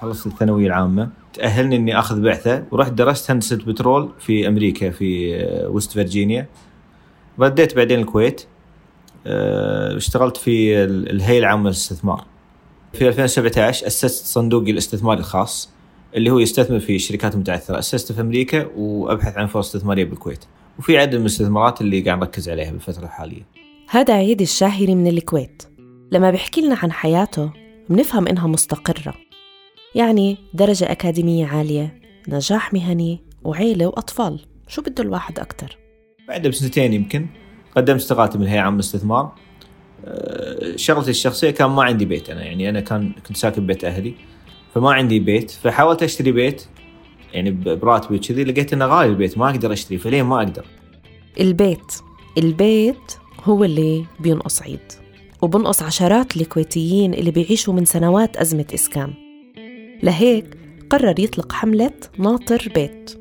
خلصت الثانوية العامة. تأهلني إني أخذ بعثة ورحت درست هندسة بترول في أمريكا في آه، وست فيرجينيا. رديت بعدين الكويت. آه، اشتغلت في ال- الهيئة العامة للاستثمار. في 2017 أسست صندوقي الاستثماري الخاص. اللي هو يستثمر في الشركات المتعثره اسسته في أمريكا وأبحث عن فرص استثمارية بالكويت. وفي عدد من الاستثمارات اللي قاعد نركز عليها بالفترة الحالية. هذا عيد الشاهري من الكويت. لما بيحكي لنا عن حياته بنفهم إنها مستقرة. يعني درجة أكاديمية عالية نجاح مهني وعيلة وأطفال. شو بده الواحد أكتر؟ بعدها بسنتين يمكن قدمت استقالتي من الهيئه العامه للاستثمار أه، شغلتي الشخصية كان ما عندي بيت أنا. يعني أنا كان كنت ساكن ببيت أهلي. فما عندي بيت فحاولت أشتري بيت يعني براتبي وكذي لقيت إنه غالي البيت ما أقدر أشتري فليه ما أقدر؟ البيت البيت هو اللي بينقص عيد وبنقص عشرات الكويتيين اللي بيعيشوا من سنوات أزمة إسكان. لهيك قرر يطلق حملة ناطر بيت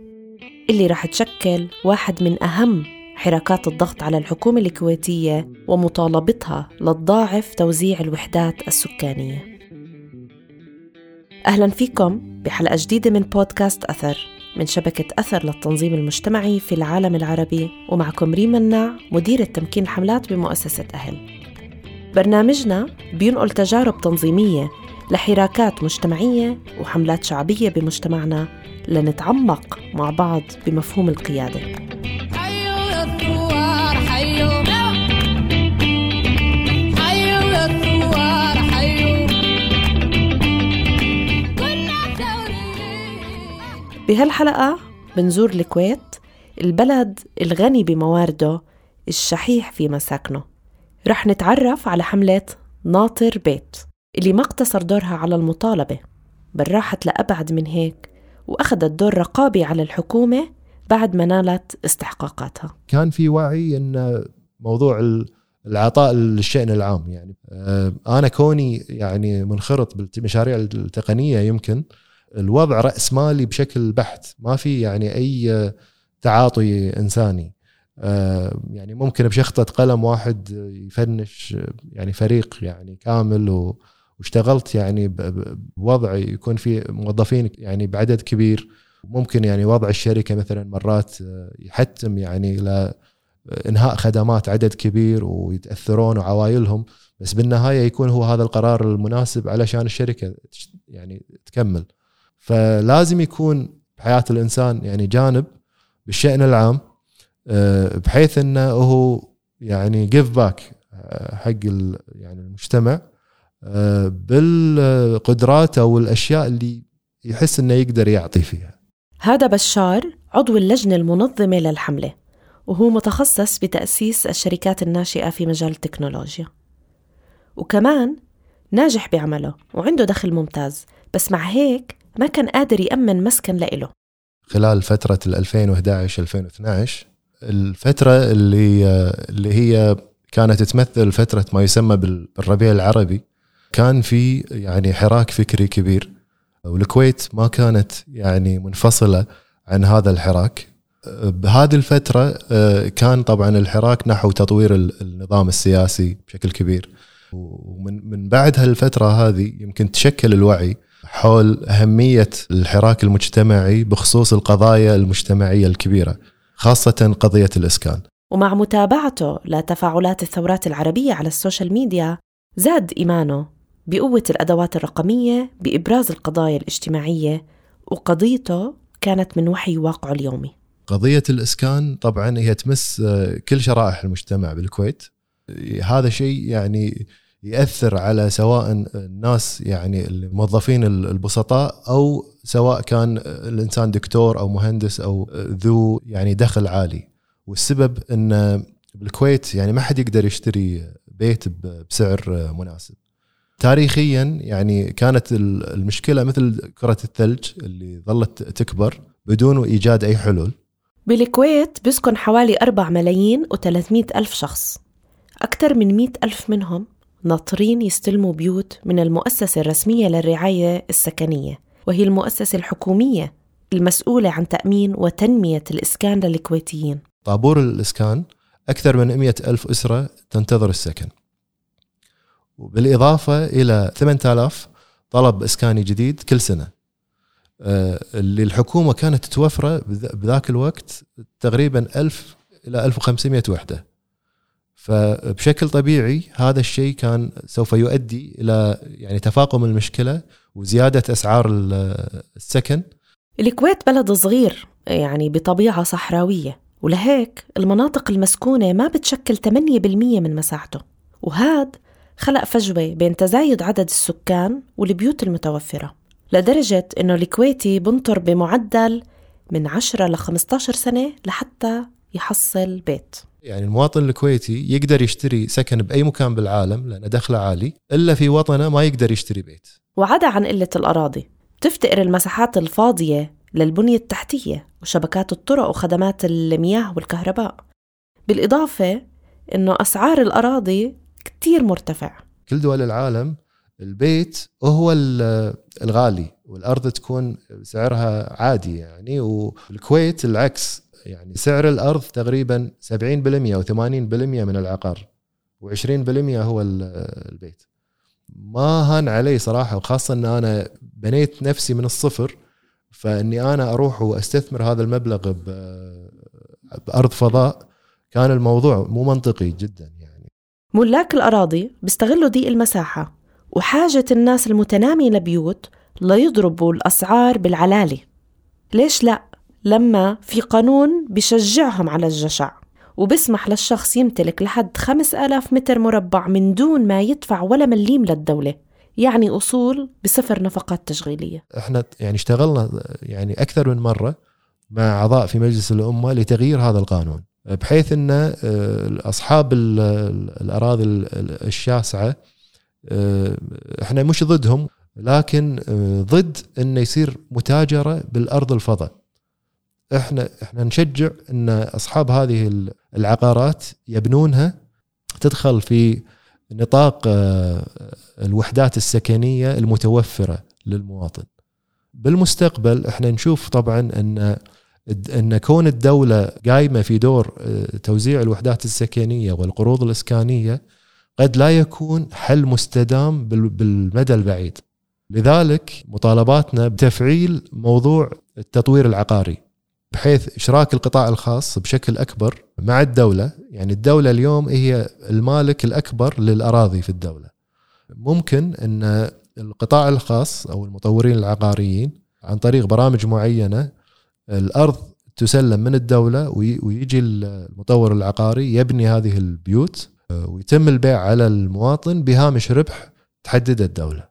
اللي راح تشكل واحد من أهم حركات الضغط على الحكومة الكويتية ومطالبتها لتضاعف توزيع الوحدات السكانية. أهلا فيكم بحلقة جديدة من بودكاست أثر من شبكة أثر للتنظيم المجتمعي في العالم العربي ومعكم ريما النع مديرة تمكين حملات بمؤسسة أهل. برنامجنا بينقل تجارب تنظيمية لحراكات مجتمعية وحملات شعبية بمجتمعنا لنتعمق مع بعض بمفهوم القيادة. بهالحلقة بنزور الكويت البلد الغني بموارده الشحيح في مساكنه. رح نتعرف على حملة ناطر بيت اللي ما اقتصر دورها على المطالبة بل راحت لأبعد من هيك وأخذت دور رقابي على الحكومة بعد ما نالت استحقاقاتها. كان في وعي إن موضوع ال- العطاء للشأن العام يعني آه، أنا كوني يعني منخرط بالمشاريع التقنية يمكن الوضع رأس مالي بشكل بحت. ما في يعني أي تعاطي إنساني. آه، يعني ممكن بشخطة قلم واحد يفنش يعني فريق يعني كامل واشتغلت يعني بوضع يكون في موظفين يعني بعدد كبير. ممكن يعني وضع الشركة مثلا مرات يحتم يعني إلى إنهاء خدمات عدد كبير ويتأثرون وعوائلهم بس بالنهاية يكون هو هذا القرار المناسب علشان الشركة يعني تكمل. فلازم يكون بحياة الإنسان يعني جانب بالشأن العام آه، بحيث إنه هو يعني جيف باك حق ال- يعني المجتمع آه، بالقدرات أو الأشياء اللي يحس إنه يقدر يعطي فيها. هذا بشار عضو اللجنة المنظمة للحملة وهو متخصص بتأسيس الشركات الناشئة في مجال التكنولوجيا. وكمان ناجح بعمله وعنده دخل ممتاز بس مع هيك ما كان قادر يأمن مسكن لإله. خلال فترة ال 2011 2012 الفترة اللي اللي هي كانت تمثل فترة ما يسمى بال- بالربيع العربي كان في يعني حراك فكري كبير. والكويت ما كانت يعني منفصلة عن هذا الحراك. بهذه الفترة كان طبعا الحراك نحو تطوير ال- النظام السياسي بشكل كبير. ومن من بعد هالفترة هذه يمكن تشكل الوعي حول أهمية الحراك المجتمعي بخصوص القضايا المجتمعية الكبيرة خاصة قضية الإسكان. ومع متابعته لتفاعلات الثورات العربية على ال social media زاد إيمانه بقوة الأدوات الرقمية بإبراز القضايا الاجتماعية وقضيته كانت من وحي واقعه اليومي. قضية الإسكان طبعا هي تمس آه، كل شرائح المجتمع بالكويت. هذا شيء يعني يأثر على سواء الناس يعني الموظفين البسطاء أو سواء كان الإنسان دكتور أو مهندس أو ذو يعني دخل عالي. والسبب أن بالكويت يعني ما حد يقدر يشتري بيت بسعر مناسب. تاريخيا يعني كانت المشكلة مثل كرة الثلج اللي ظلت تكبر بدون إيجاد أي حلول. بالكويت بيسكن حوالي 4 ملايين و300 ألف شخص. أكثر من 100 ألف منهم ناطرين يستلموا بيوت من المؤسسة الرسمية للرعاية السكنية وهي المؤسسة الحكومية المسؤولة عن تأمين وتنمية الإسكان للكويتيين. طابور الإسكان أكثر من 100 ألف أسرة تنتظر السكن. وبالإضافة إلى 8000 طلب إسكاني جديد كل سنة. آه، اللي الحكومة كانت توفرة بذ- بذاك الوقت تقريبا 1000 إلى 1500 وحدة. فبشكل طبيعي هذا الشيء كان سوف يؤدي إلى يعني تفاقم المشكلة وزيادة أسعار ال- السكن. الكويت بلد صغير يعني بطبيعة صحراوية ولهيك المناطق المسكونة ما بتشكل 8% من مساحته. وهاد خلق فجوة بين تزايد عدد السكان والبيوت المتوفرة لدرجة إنه الكويتي بنطر بمعدل من 10 ل 15 سنة لحتى يحصل بيت. يعني المواطن الكويتي يقدر يشتري سكن بأي مكان بالعالم لأنه دخله عالي إلا في وطنه ما يقدر يشتري بيت. وعدا عن قلة الأراضي بتفتقر المساحات الفاضية للبنية التحتية وشبكات الطرق وخدمات المياه والكهرباء. بالإضافة إنه أسعار الأراضي كتير مرتفع. كل دول العالم البيت هو ال- الغالي والأرض تكون سعرها عادي يعني والكويت العكس. يعني سعر الأرض تقريبا 70% أو 80% من العقار و20% هو ال- البيت. ما هان علي صراحة وخاصة إن أنا بنيت نفسي من الصفر فإني أنا أروح وأستثمر هذا المبلغ بأرض فضاء كان الموضوع مو منطقي جدا يعني. ملاك الأراضي بيستغلوا ضيق المساحة وحاجة الناس المتنامية لبيوت ليضربوا الأسعار بالعلالي. ليش لا؟ لما في قانون بشجعهم على الجشع. وبسمح للشخص يمتلك لحد 5000 متر مربع من دون ما يدفع ولا مليم للدولة. يعني أصول بصفر نفقات تشغيلية. إحنا يعني اشتغلنا يعني أكثر من مرة مع أعضاء في مجلس الأمة لتغيير هذا القانون. بحيث إن آه، اصحاب ال- ال- الأراضي ال- ال- الشاسعة آه، إحنا مش ضدهم لكن آه، ضد انه يصير متاجرة بالأرض الفضاء. إحنا إحنا نشجع ان اصحاب هذه ال- العقارات يبنونها تدخل في نطاق آه، الوحدات السكنية المتوفرة للمواطن. بالمستقبل إحنا نشوف طبعا أن أن كون الدولة قايمة في دور آه، توزيع الوحدات السكنية والقروض الإسكانية قد لا يكون حل مستدام بال- بالمدى البعيد. لذلك مطالباتنا بتفعيل موضوع التطوير العقاري بحيث إشراك القطاع الخاص بشكل أكبر مع الدولة، يعني الدولة اليوم هي المالك الأكبر للأراضي في الدولة. ممكن إن القطاع الخاص أو المطورين العقاريين عن طريق برامج معينة الأرض تسلم من الدولة وي- ويجي المطور العقاري يبني هذه البيوت آه، ويتم البيع على المواطن بهامش ربح تحدده الدولة.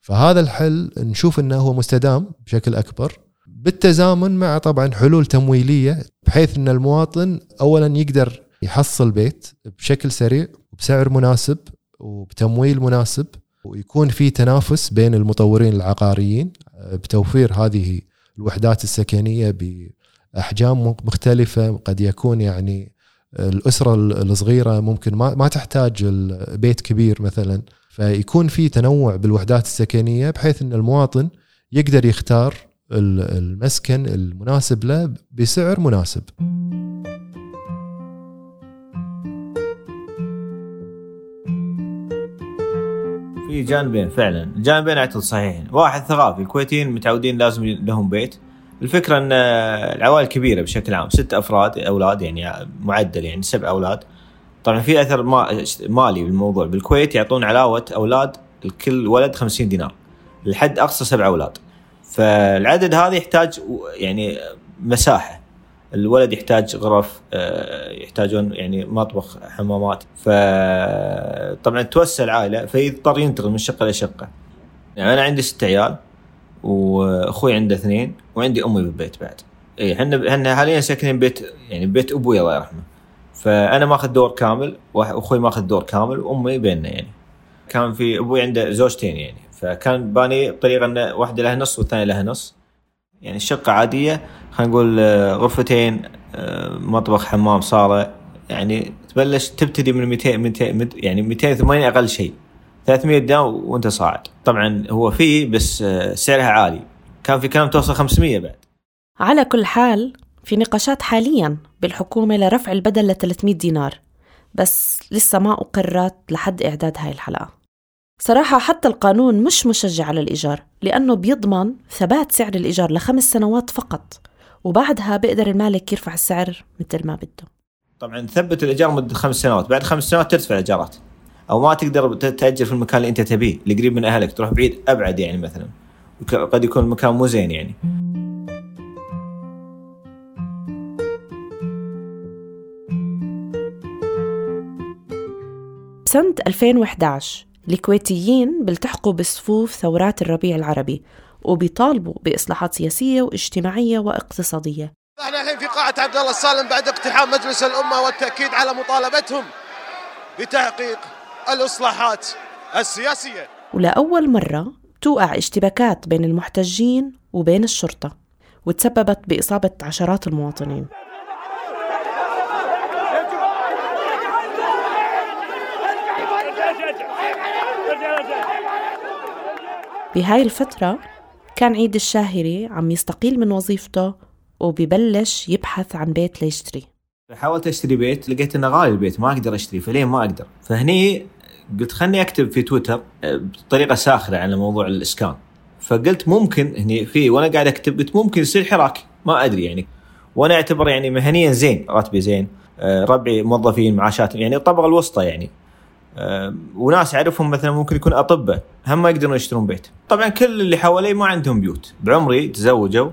فهذا الحل نشوف إنه هو مستدام بشكل أكبر بالتزامن مع طبعا حلول تمويلية بحيث إن المواطن اولا يقدر يحصل بيت بشكل سريع وبسعر مناسب وبتمويل مناسب ويكون في تنافس بين المطورين العقاريين آه، بتوفير هذه الوحدات السكنية بأحجام مختلفة. قد يكون يعني الأسرة الصغيرة ممكن ما ما تحتاج البيت كبير مثلا. فيكون في تنوع بالوحدات السكنية بحيث إن المواطن يقدر يختار المسكن المناسب له بسعر مناسب. في جانبين فعلا. جانبين اعتقد صحيحين. واحد ثقافي الكويتيين متعودين لازم لهم بيت. الفكرة إن العوائل كبيرة بشكل عام ست أفراد أولاد يعني معدل يعني سبع أولاد. طبعا في أثر ما- مالي بالموضوع. بالكويت يعطون علاوة أولاد الكل ولد 50 دينار. لحد أقصى سبع أولاد. فالعدد هذا يحتاج يعني مساحة. الولد يحتاج غرف آه، يحتاجون يعني مطبخ حمامات. فطبعا توسع العائلة فيضطر ينتقل من شقة لشقه يعني أنا عندي ست عيال وأخوي عنده اثنين وعندي أمي بالبيت بعد. إي إحنا إحنا حاليا ساكنين بيت يعني بيت أبوي الله يرحمه. فأنا ماخذ دور كامل وأخوي ماخذ دور كامل وأمي بيننا يعني. كان في أبوي عنده زوجتين يعني. فكان باني بطريقه ان واحدة لها نص والثانية لها نص. يعني الشقه عادية خلينا نقول آه، غرفتين آه، مطبخ حمام صالة. يعني تبلش تبتدي من 200 200 مت- يعني 280 أقل شيء. 300 داون وأنت صاعد. طبعا هو في بس آه، سعرها عالي. كان في كلام توصل 500 بعد. على كل حال في نقاشات حاليا بالحكومة لرفع البدل ل 300 دينار. بس لسه ما أقرت لحد إعداد هاي الحلقة. صراحة حتى القانون مش مشجع على الإيجار لأنه بيضمن ثبات سعر الإيجار لخمس سنوات فقط وبعدها بيقدر المالك يرفع السعر مثل ما بده. طبعا ثبت الإيجار مدة خمس سنوات بعد خمس سنوات ترتفع الإيجارات أو ما تقدر ت- تأجر في المكان اللي أنت تبيه اللي قريب من أهلك تروح بعيد أبعد يعني مثلا قد يكون المكان مو زين يعني. بسنة 2011 الكويتيين بيلتحقوا بصفوف ثورات الربيع العربي وبيطالبوا بإصلاحات سياسية واجتماعية واقتصادية. إحنا الحين في قاعة عبد الله السالم بعد اقتحام مجلس الأمة والتأكيد على مطالبتهم بتحقيق الإصلاحات السياسية. ولأول مرة توقع اشتباكات بين المحتجين وبين الشرطة وتسببت بإصابة عشرات المواطنين. بهاي الفترة كان عيد الشاهري عم يستقيل من وظيفته وبيبلش يبحث عن بيت ليشتري. حاولت أشتري بيت لقيت إنه غالي البيت ما أقدر أشتري فلين ما أقدر؟ فهني قلت خلني أكتب في تويتر آه، بطريقة ساخرة على موضوع الإسكان. فقلت ممكن هني في وأنا قاعد أكتب قلت ممكن يصير حراك ما أدري يعني. وأنا أعتبر يعني مهنيا زين راتبي زين آه، ربعي موظفين معاشات يعني الطبقه الوسطى يعني. وناس اعرفهم مثلا ممكن يكون أطباء هم ما يقدرون يشترون بيت. طبعا كل اللي حوالي ما عندهم بيوت. بعمري تزوجوا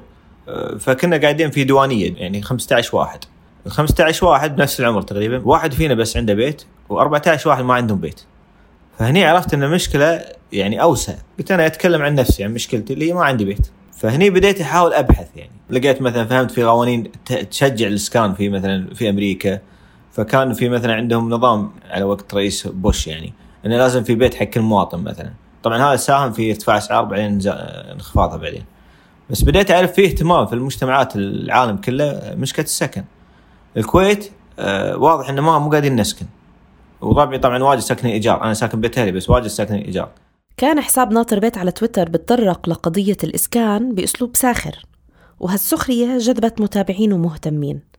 آه، فكنا قاعدين في ديوانية يعني 15 واحد. ال 15 واحد بنفس العمر تقريبا واحد فينا بس عنده بيت و14 واحد ما عندهم بيت. فهني عرفت إن المشكلة يعني أوسع. قلت أنا أتكلم عن نفسي عن مشكلتي اللي ما عندي بيت. فهني بديت أحاول أبحث يعني. لقيت مثلا فهمت في قوانين تشجع الإسكان في مثلا في أمريكا. فكان في مثلا عندهم نظام على وقت رئيس بوش يعني إنه لازم في بيت حق كل مواطن مثلا. طبعا هذا ساهم في ارتفاع أسعار بعدين زا- انخفاضها بعدين. بس بديت أعرف في اهتمام في المجتمعات العالم كله مشكلة السكن. الكويت آه واضح إنه ما مو قاعدين نسكن. وربعي طبعا واجد ساكنين إيجار. أنا ساكن بيت أهلي بس واجد ساكنين إيجار. كان حساب ناطر بيت على تويتر بتطرق لقضية الإسكان بأسلوب ساخر. وهالسخرية جذبت متابعين ومهتمين.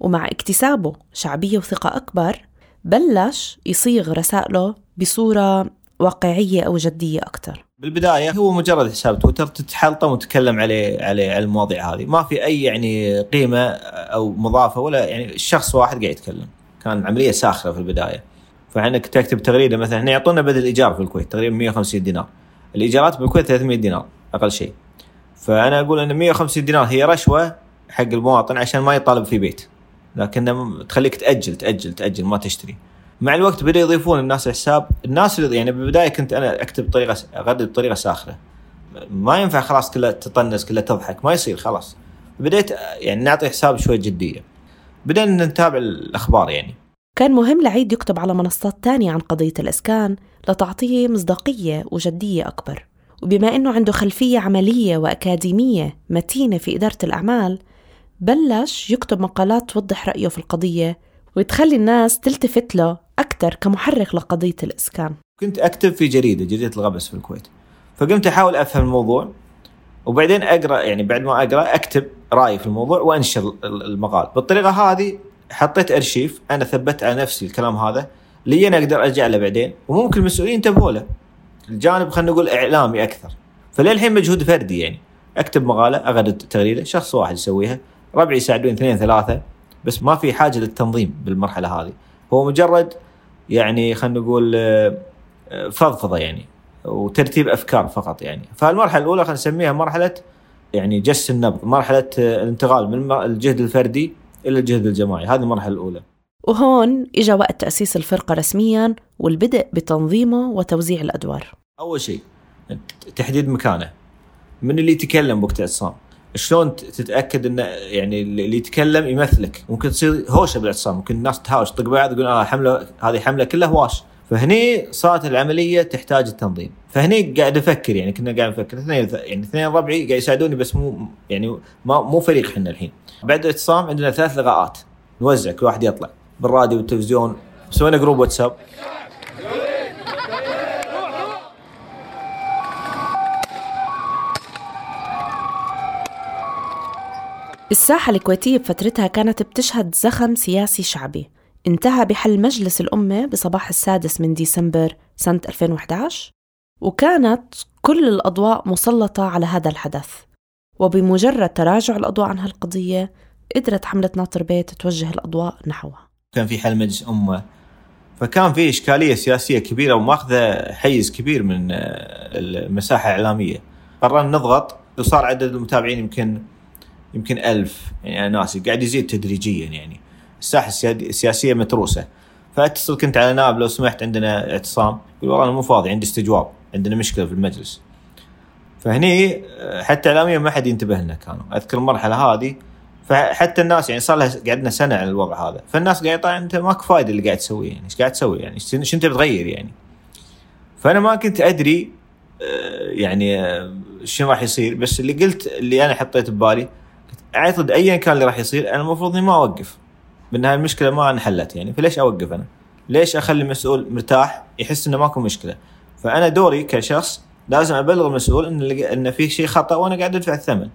ومع اكتسابه شعبية وثقة أكبر بلش يصيغ رسائله بصورة واقعية أو جدية أكتر. بالبداية هو مجرد حساب تويتر تتحلطم وتتكلم عليه عليه على المواضيع هذه. ما في أي يعني قيمة أو مضافة ولا يعني شخص واحد قاعد يتكلم. كان عملية ساخرة في البداية. فانك تكتب تغريدة مثلا إحنا يعطونا بدل ايجار في الكويت تقريبا 150 دينار. الإيجارات بالكويت 300 دينار أقل شيء. فأنا أقول إن 150 دينار هي رشوة حق المواطن عشان ما يطالب في بيت. لكن تخليك تأجل تأجل تأجل ما تشتري. مع الوقت بدأ يضيفون الناس الحساب. الناس اللي يعني بالبداية كنت أنا أكتب بطريقة اغرد بطريقة ساخره ما ينفع خلاص كلها تطنز كلها تضحك ما يصير خلاص. بديت يعني نعطي حساب شوي جدية. بدينا نتابع الأخبار يعني. كان مهم لعيد يكتب على منصات تانية عن قضية الإسكان لتعطيه مصداقية وجدية أكبر. وبما أنه عنده خلفية عملية وأكاديمية متينة في إدارة الأعمال بلش يكتب مقالات توضح رأيه في القضية وتخلي الناس تلتفت له أكثر كمحرك لقضية الإسكان. كنت أكتب في جريدة جريدة الغبس في الكويت. فقمت أحاول أفهم الموضوع وبعدين أقرأ يعني بعد ما أقرأ أكتب رأيي في الموضوع وأنشر ال- المقال. بالطريقة هذه حطيت أرشيف أنا ثبت على نفسي الكلام هذا لي أنا أقدر أرجع له بعدين وممكن المسؤولين ينتبهوا له. الجانب خلينا نقول إعلامي أكثر. فللحين مجهود فردي يعني. أكتب مقالة أغرد تغريدة شخص واحد يسويها. ربعي يساعدون اثنين ثلاثة. بس ما في حاجة للتنظيم بالمرحلة هذه. هو مجرد يعني خلينا نقول آه، فضفضة يعني وترتيب أفكار فقط يعني. فالمرحلة الأولى خلينا نسميها مرحلة يعني جس النبض مرحلة آه، الانتقال من الجهد الفردي إلى الجهد الجماعي. هذه المرحلة الأولى. وهون إجا وقت تأسيس الفرقة رسميا والبدء بتنظيمه وتوزيع الأدوار. أول شيء تحديد مكانه. من اللي يتكلم وقت الاعتصام شلون تتأكد إنه يعني اللي يتكلم يمثلك؟ ممكن تصير هوشة بالاعتصام ممكن الناس تهاوش طق بعض يقول آه حملة هذه حملة كلها هواش فهني صارت العملية تحتاج التنظيم. فهني قاعد أفكر يعني كنا قاعد نفكر اثنين يعني اثنين ربعي قاعد يساعدوني بس مو يعني ما مو فريق إحنا الحين. بعد الاعتصام عندنا ثلاث لقاءات نوزع كل واحد يطلع بالراديو والتلفزيون سوينا جروب واتساب. الساحة الكويتية بفترتها كانت بتشهد زخم سياسي شعبي. انتهى بحل مجلس الأمة بصباح السادس من ديسمبر سنة 2011 وكانت كل الأضواء مسلطة على هذا الحدث. وبمجرد تراجع الأضواء عن هالقضية قدرت حملة ناطر بيت توجه الأضواء نحوها. كان في حل مجلس أمة. فكان في إشكالية سياسية كبيرة ومأخذة حيز كبير من آه، المساحة الإعلامية. قررنا نضغط وصار عدد المتابعين يمكن يمكن ألف يعني أنا ناسي قاعد يزيد تدريجيا يعني. الساحة السياد- السياسية متروسة. فأتصل كنت على نائب لو سمحت عندنا اعتصام يقول والله أنا مو فاضي عندي استجواب عندنا مشكلة في المجلس. فهني حتى اعلاميا ما حد ينتبه لنا كانوا. أذكر المرحلة هذه. فحتى الناس يعني صار لها قعدنا سنة على الوضع هذا. فالناس قاعد طيب أنت ماك فايدة اللي قاعد تسويه يعني إيش قاعد تسوي يعني؟ شنو انت بتغير يعني؟ فأنا ما كنت أدري آه، يعني آه، شنو راح يصير. بس اللي قلت اللي أنا حطيت ببالي أعتقد ايا كان اللي راح يصير أنا المفروض إني ما أوقف. بالنهايه المشكلة ما انحلت يعني. فليش أوقف أنا؟ ليش أخلي المسؤول مرتاح يحس إنه ماكو مشكلة؟ فأنا دوري كشخص لازم أبلغ المسؤول إن إن في شيء خطأ وأنا قاعد أدفع الثمن.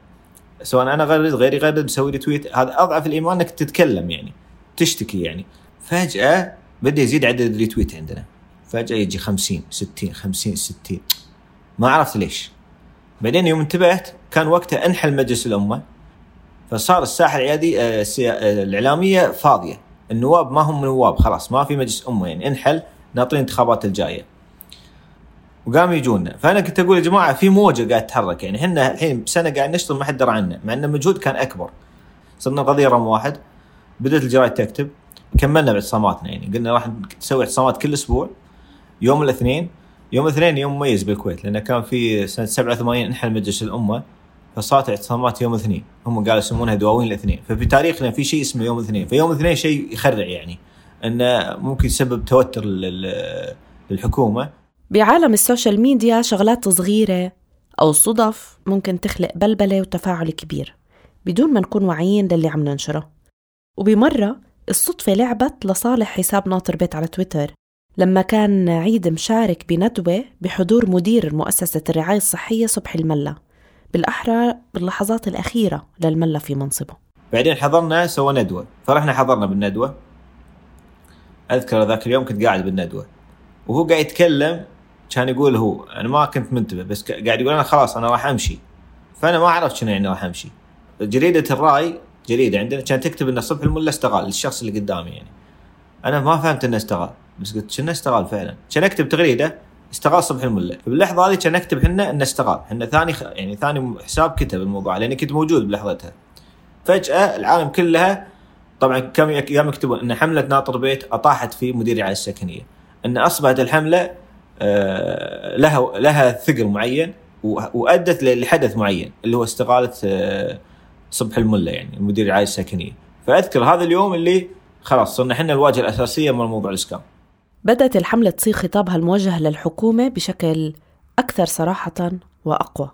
سواء أنا غرد غيري غرد مسوي لي تويت. هذا أضعف الإيمان إنك تتكلم يعني تشتكي يعني. فجأة بدا يزيد عدد الريتويت عندنا. فجأة يجي 50 60 50 60 ما عرفت ليش. بعدين يوم انتبهت كان وقتها أنحل مجلس الأمة. فصار الساحه العيادي آه، آه، الإعلامية فاضية. النواب ما هم نواب خلاص ما في مجلس أمة يعني انحل ناطرين الانتخابات الجاية. وقام يجونا. فأنا كنت أقول يا جماعة في موجة قاعد تتحرك يعني إحنا الحين بسنة قاعد نشتغل ما حد درى عنا مع إن المجهود كان أكبر. صرنا قضية رقم واحد. بدأت الجرايد تكتب. كملنا باعتصاماتنا يعني قلنا راح نسوي اعتصامات كل أسبوع يوم الاثنين. يوم الاثنين يوم مميز بالكويت لأنه كان في سنة 87 انحل مجلس الأمة. فصارت اعتصامات يوم الاثنين. هم قالوا يسمونها دواوين الاثنين. ففي تاريخنا في شيء اسمه يوم الاثنين. فيوم الاثنين شيء يخرع يعني. إنه ممكن يسبب توتر لل- للحكومة. بعالم ال social media شغلات صغيرة أو صدف ممكن تخلق بلبلة وتفاعل كبير. بدون ما نكون واعيين للي عم ننشره. وبمرة الصدفة لعبت لصالح حساب ناطر بيت على تويتر. لما كان عيد مشارك بندوة بحضور مدير مؤسسة الرعاية الصحية صبحي الملا. بالأحرى باللحظات الأخيرة للملا في منصبه. بعدين حضرنا سوى ندوة. فرحنا حضرنا بالندوة. أذكر ذاك اليوم كنت قاعد بالندوة. وهو قاعد يتكلم كان يقول هو أنا ما كنت منتبه بس قاعد يقول أنا خلاص أنا راح أمشي. فأنا ما عرفت شنو يعني راح أمشي. جريدة الرأي جريدة عندنا كانت تكتب إن صبح الملا استقال للشخص اللي قدامي يعني. أنا ما فهمت إنه استقال بس قلت شنو استقال فعلا؟ كان اكتب تغريدة استقال صبح الملا باللحظة هذه كان اكتب حنا إنه استقال حنا ثاني خ... يعني ثاني حساب كتب الموضوع لاني كنت موجود بلحظتها. فجأة العالم كلها طبعا كم قاموا يكتبون إن حملة ناطر بيت أطاحت في مدير الرعايه السكنية. إن أصبحت الحملة آه، لها لها ثقل معين وأدت لحدث معين اللي هو استقالة آه، صبح الملا يعني مدير الرعايه السكنية. فأذكر هذا اليوم اللي خلاص صرنا إحنا الواجهة الأساسية من موضوع الإسكان. بدأت الحملة تصيغ خطابها الموجه للحكومة بشكل أكثر صراحة وأقوى.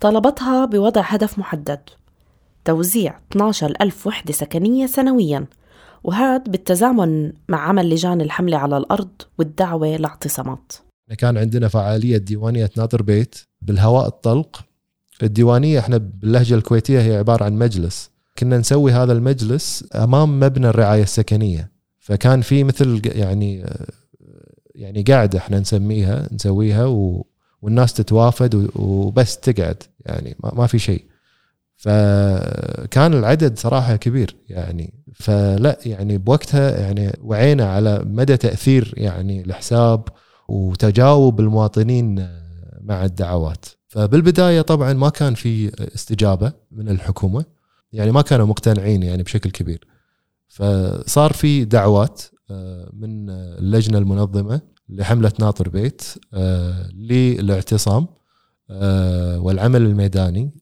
طالبتها بوضع هدف محدد. توزيع 12 ألف وحدة سكنية سنوياً. وهذا بالتزامن مع عمل لجان الحملة على الأرض والدعوة لاعتصامات. كان عندنا فعالية ديوانية ناطر بيت بالهواء الطلق. الديوانية إحنا باللهجة الكويتية هي عبارة عن مجلس. كنا نسوي هذا المجلس أمام مبنى الرعاية السكنية. فكان في مثل يعني يعني قاعدة إحنا نسميها نسويها و والناس تتوافد وبس تقعد يعني ما في شيء. فكان العدد صراحة كبير يعني. فلا يعني بوقتها يعني وعينا على مدى تأثير يعني الحساب وتجاوب المواطنين مع الدعوات. فبالبداية طبعا ما كان في استجابة من الحكومة. يعني ما كانوا مقتنعين يعني بشكل كبير. فصار في دعوات آه، من اللجنة المنظمة لحملة ناطر بيت آه، للاعتصام آه، والعمل الميداني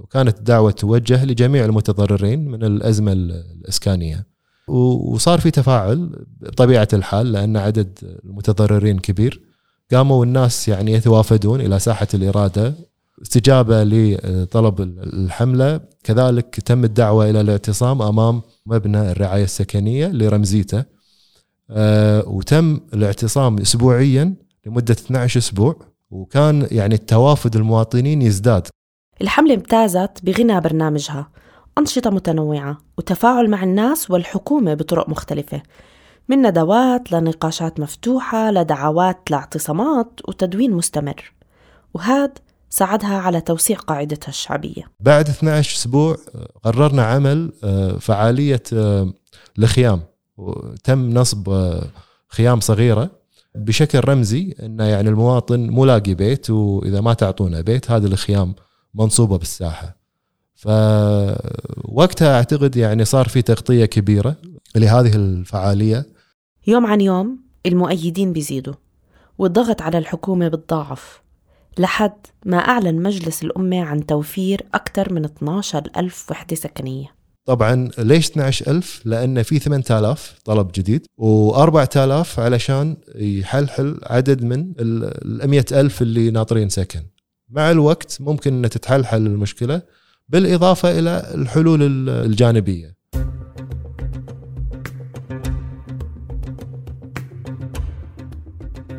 وكانت الدعوة توجه لجميع المتضررين من الأزمة الإسكانية. وصار في تفاعل بطبيعة الحال لأن عدد المتضررين كبير. قاموا الناس يعني يتوافدون إلى ساحة الإرادة استجابة لطلب الحملة. كذلك تم الدعوة إلى الاعتصام أمام مبنى الرعاية السكنية لرمزيته. آه، وتم الاعتصام اسبوعيا لمدة 12 أسبوع وكان يعني التوافد المواطنين يزداد. الحملة امتازت بغنى برنامجها أنشطة متنوعة وتفاعل مع الناس والحكومة بطرق مختلفة من ندوات لنقاشات مفتوحة لدعوات لاعتصامات وتدوين مستمر. وهذا ساعدها على توسيع قاعدتها الشعبية. بعد 12 أسبوع آه، قررنا عمل آه، فعالية آه، الخيام وتم نصب آه، خيام صغيرة بشكل رمزي انه يعني المواطن مو لاقي بيت وإذا ما تعطونا بيت هذه الخيام منصوبة بالساحة. فوقتها أعتقد يعني صار في تغطية كبيرة لهذه الفعالية. يوم عن يوم المؤيدين بيزيدوا والضغط على الحكومة بتضاعف. لحد ما أعلن مجلس الأمة عن توفير أكثر من 12 ألف وحدة سكنية. طبعا ليش 12000 لأن في 8000 طلب جديد و4000 علشان يحلحل عدد من ال 100000 اللي ناطرين سكن. مع الوقت ممكن ان تتحلحل المشكلة بالإضافة إلى الحلول ال- الجانبية.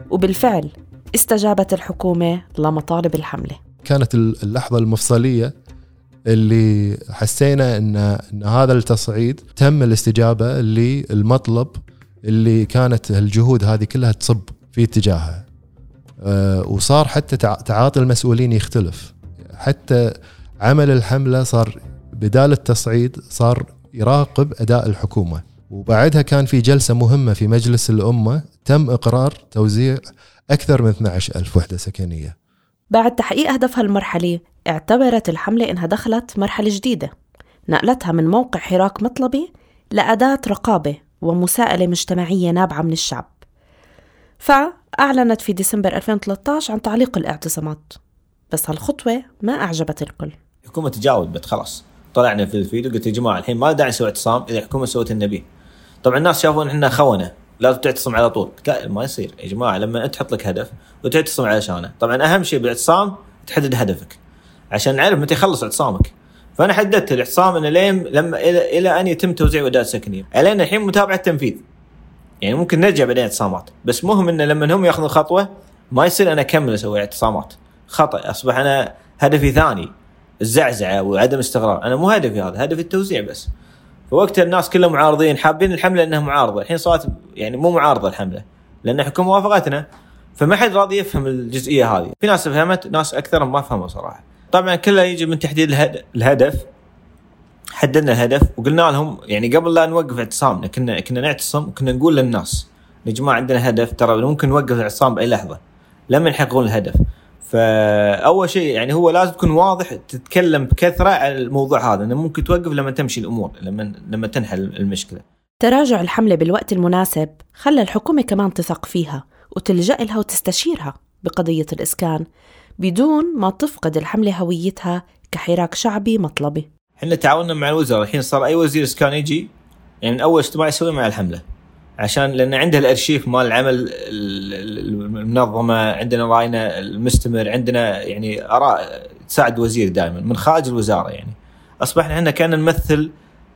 وبالفعل استجابت الحكومة لمطالب الحملة. كانت ال- اللحظة المفصلية اللي حسينا ان إن هذا التصعيد تم الاستجابة للمطلب اللي كانت الجهود هذه كلها تصب في اتجاهها. أه، وصار حتى تع- تعاطي المسؤولين يختلف. حتى عمل الحملة صار بدال التصعيد صار يراقب أداء الحكومة. وبعدها كان في جلسة مهمة في مجلس الأمة تم إقرار توزيع أكثر من 12 ألف وحدة سكنية. بعد تحقيق هدفها المرحلي اعتبرت الحملة إنها دخلت مرحلة جديدة. نقلتها من موقع حراك مطلبي لأداة رقابة ومساءلة مجتمعية نابعة من الشعب. فأعلنت في ديسمبر 2013 عن تعليق الاعتصامات. بس هالخطوة ما أعجبت الكل. الحكومة تجاوبت خلاص. طلعنا في الفيديو قلت يا جماعة الحين ما داعي نسوي اعتصام إذا الحكومة سوت النبي. طبعا الناس شافوا ان إحنا خونة. لازم تعتصم على طول. لا ما يصير. يا جماعة لما انت تحط لك هدف وتعتصم علشانه طبعا أهم شيء بالاعتصام تحدد هدفك عشان نعرف متى يخلص اعتصامك. فأنا حددت الاعتصام إنه لين لما إلى إلى أن يتم توزيع ودائع سكنيه علينا الحين متابعة التنفيذ. يعني ممكن نرجع بعدين اعتصامات. بس مهم إنه لما هم ياخذون خطوة ما يصير أنا أكمل أسوي اعتصامات. خطأ. أصبح أنا هدفي ثاني. الزعزعة وعدم استقرار. أنا مو هدفي هذا هدفي التوزيع بس. فوقتها الناس كلهم معارضين حابين الحملة إنها معارضة. الحين صارت يعني مو معارضة الحملة لأن الحكومة وافقتنا فما حد راضي يفهم الجزئية هذه. في ناس فهمت ناس أكثر ما فهموا صراحة. طبعا كلها يجي من تحديد الهد- الهدف حددنا الهدف وقلنا لهم يعني قبل لا نوقف اعتصامنا كنا كنا نعتصم وكنا نقول للناس يا جماعة عندنا هدف ترى ممكن نوقف الاعتصام بأي لحظة. لما يحققون الهدف. فأول شيء يعني هو لازم تكون واضح تتكلم بكثرة على الموضوع هذا إنه ممكن توقف لما تمشي الأمور لما لما تنحل المشكلة. تراجع الحملة بالوقت المناسب خلى الحكومة كمان تثق فيها وتلجأ لها وتستشيرها بقضية الإسكان بدون ما تفقد الحملة هويتها كحراك شعبي مطلبي. إحنا تعاوننا مع الوزراء الحين صار أي وزير إسكان يجي يعني أول اجتماع يسوي مع الحملة. عشان لأن عنده الأرشيف مال العمل ال- ال- المنظمة عندنا راينا المستمر عندنا يعني آراء تساعد وزير دائما من خارج الوزارة يعني. أصبحنا إحنا كأن نمثل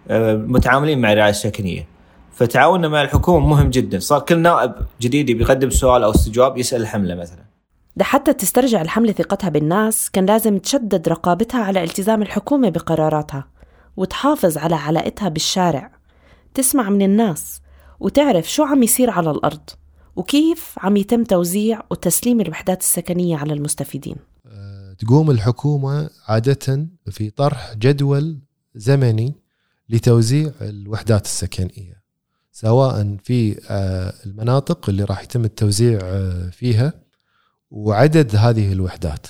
آه، متعاملين مع الرعايه السكنيه فتعاوننا مع الحكومة مهم جدا. صار كل نائب جديد بيقدم سؤال أو استجواب يسأل الحمله مثلا. ده حتى تسترجع الحملة ثقتها بالناس كان لازم تشدد رقابتها على التزام الحكومة بقراراتها وتحافظ على علاقتها بالشارع. تسمع من الناس. وتعرف شو عم يصير على الأرض وكيف عم يتم توزيع وتسليم الوحدات السكنية على المستفيدين. تقوم الحكومة عادة في طرح جدول زمني لتوزيع الوحدات السكنية سواء في آه، المناطق اللي راح يتم التوزيع آه، فيها وعدد هذه الوحدات.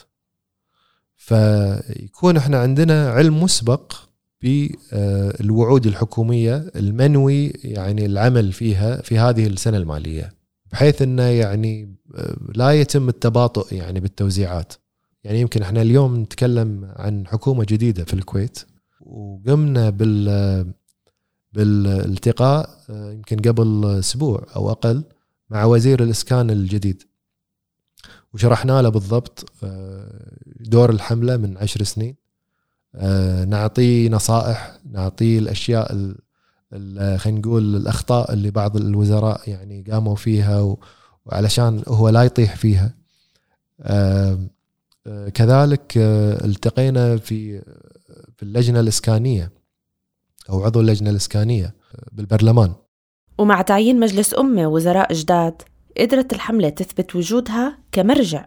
فيكون إحنا عندنا علم مسبق بالوعود الحكومية المنوي يعني العمل فيها في هذه السنة المالية بحيث إنه يعني آه، لا يتم التباطؤ يعني بالتوزيعات. يعني يمكن إحنا اليوم نتكلم عن حكومة جديدة في الكويت وقمنا بال بالالتقاء آه، يمكن قبل أسبوع أو أقل مع وزير الإسكان الجديد. وشرحنا له بالضبط آه، دور الحملة من عشر سنين. نعطيه نصائح نعطيه الأشياء ال- ال- خلينا نقول الأخطاء اللي بعض الوزراء يعني قاموا فيها وعلشان هو لا يطيح فيها. آه، كذلك آه، التقينا في في اللجنة الإسكانية أو عضو اللجنة الإسكانية بالبرلمان. ومع تعيين مجلس أمة وزراء جداد قدرت الحملة تثبت وجودها كمرجع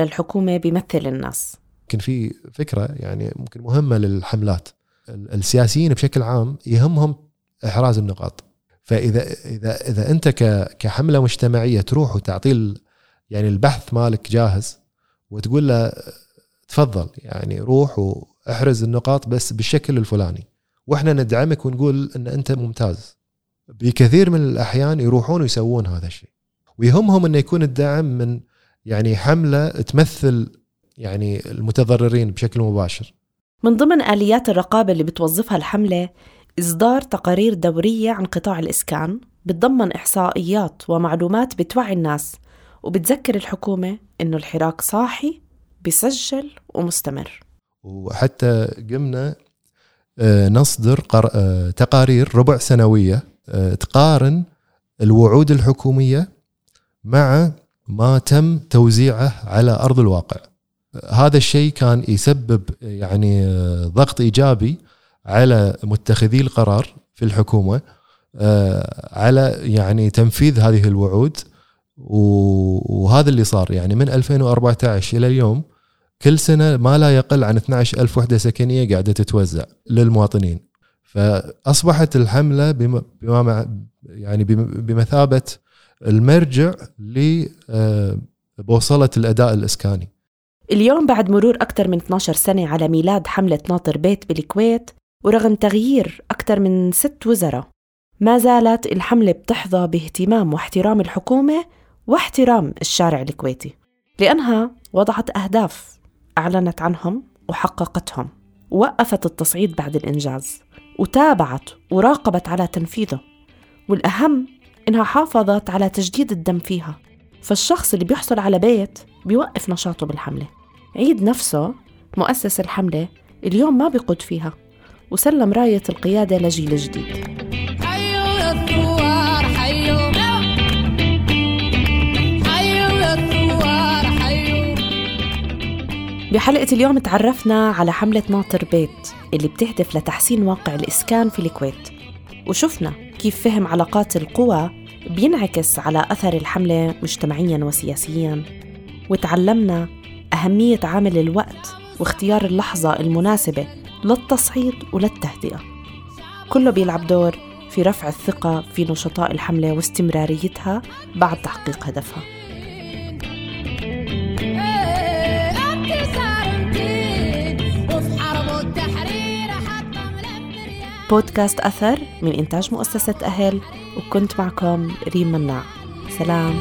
للحكومة بيمثل الناس يمكن في فكرة يعني ممكن مهمة للحملات. ال- السياسيين بشكل عام يهمهم إحراز النقاط. فإذا إذا إذا أنت كحملة مجتمعية تروح وتعطي يعني البحث مالك جاهز وتقول له تفضل يعني روح وإحرز النقاط بس بالشكل الفلاني. وإحنا ندعمك ونقول إن أنت ممتاز. بكثير من الأحيان يروحون ويسوون هذا الشيء. ويهمهم إنه يكون الدعم من يعني حملة تمثل يعني المتضررين بشكل مباشر من ضمن آليات الرقابة اللي بتوظفها الحملة إصدار تقارير دورية عن قطاع الإسكان بتضمن إحصائيات ومعلومات بتوعي الناس وبتذكر الحكومة إنه الحراك صاحي بسجل ومستمر وحتى قمنا آه، نصدر آه، تقارير ربع سنوية آه، تقارن الوعود الحكومية مع ما تم توزيعه على أرض الواقع. آه، هذا الشيء كان يسبب آه، يعني آه، ضغط إيجابي على متخذي القرار في الحكومة آه، على يعني تنفيذ هذه الوعود. وهذا اللي صار يعني من 2014 إلى اليوم كل سنة ما لا يقل عن 12 ألف وحدة سكنية قاعدة تتوزع للمواطنين. فأصبحت الحملة بم- بما يعني بم- بمثابة المرجع لبوصله الأداء الإسكاني. اليوم بعد مرور أكثر من 12 سنة على ميلاد حملة ناطر بيت بالكويت ورغم تغيير أكثر من ست وزراء ما زالت الحملة بتحظى باهتمام واحترام الحكومة واحترام الشارع الكويتي لأنها وضعت أهداف أعلنت عنهم وحققتهم ووقفت التصعيد بعد الإنجاز وتابعت وراقبت على تنفيذه والأهم إنها حافظت على تجديد الدم فيها. فالشخص اللي بيحصل على بيت بيوقف نشاطه بالحملة. عيد نفسه مؤسس الحملة اليوم ما بيقود فيها وسلم راية القيادة لجيل جديد. بحلقة اليوم تعرفنا على حملة ناطر بيت اللي بتهدف لتحسين واقع الإسكان في الكويت. وشفنا كيف فهم علاقات القوى بينعكس على أثر الحملة مجتمعياً وسياسياً. وتعلمنا أهمية عامل الوقت واختيار اللحظة المناسبة للتصعيد وللتهدئة. كله بيلعب دور في رفع الثقة في نشطاء الحملة واستمراريتها بعد تحقيق هدفها. بودكاست أثر من إنتاج مؤسسة أهل وكنت معكم ريم مناع. سلام.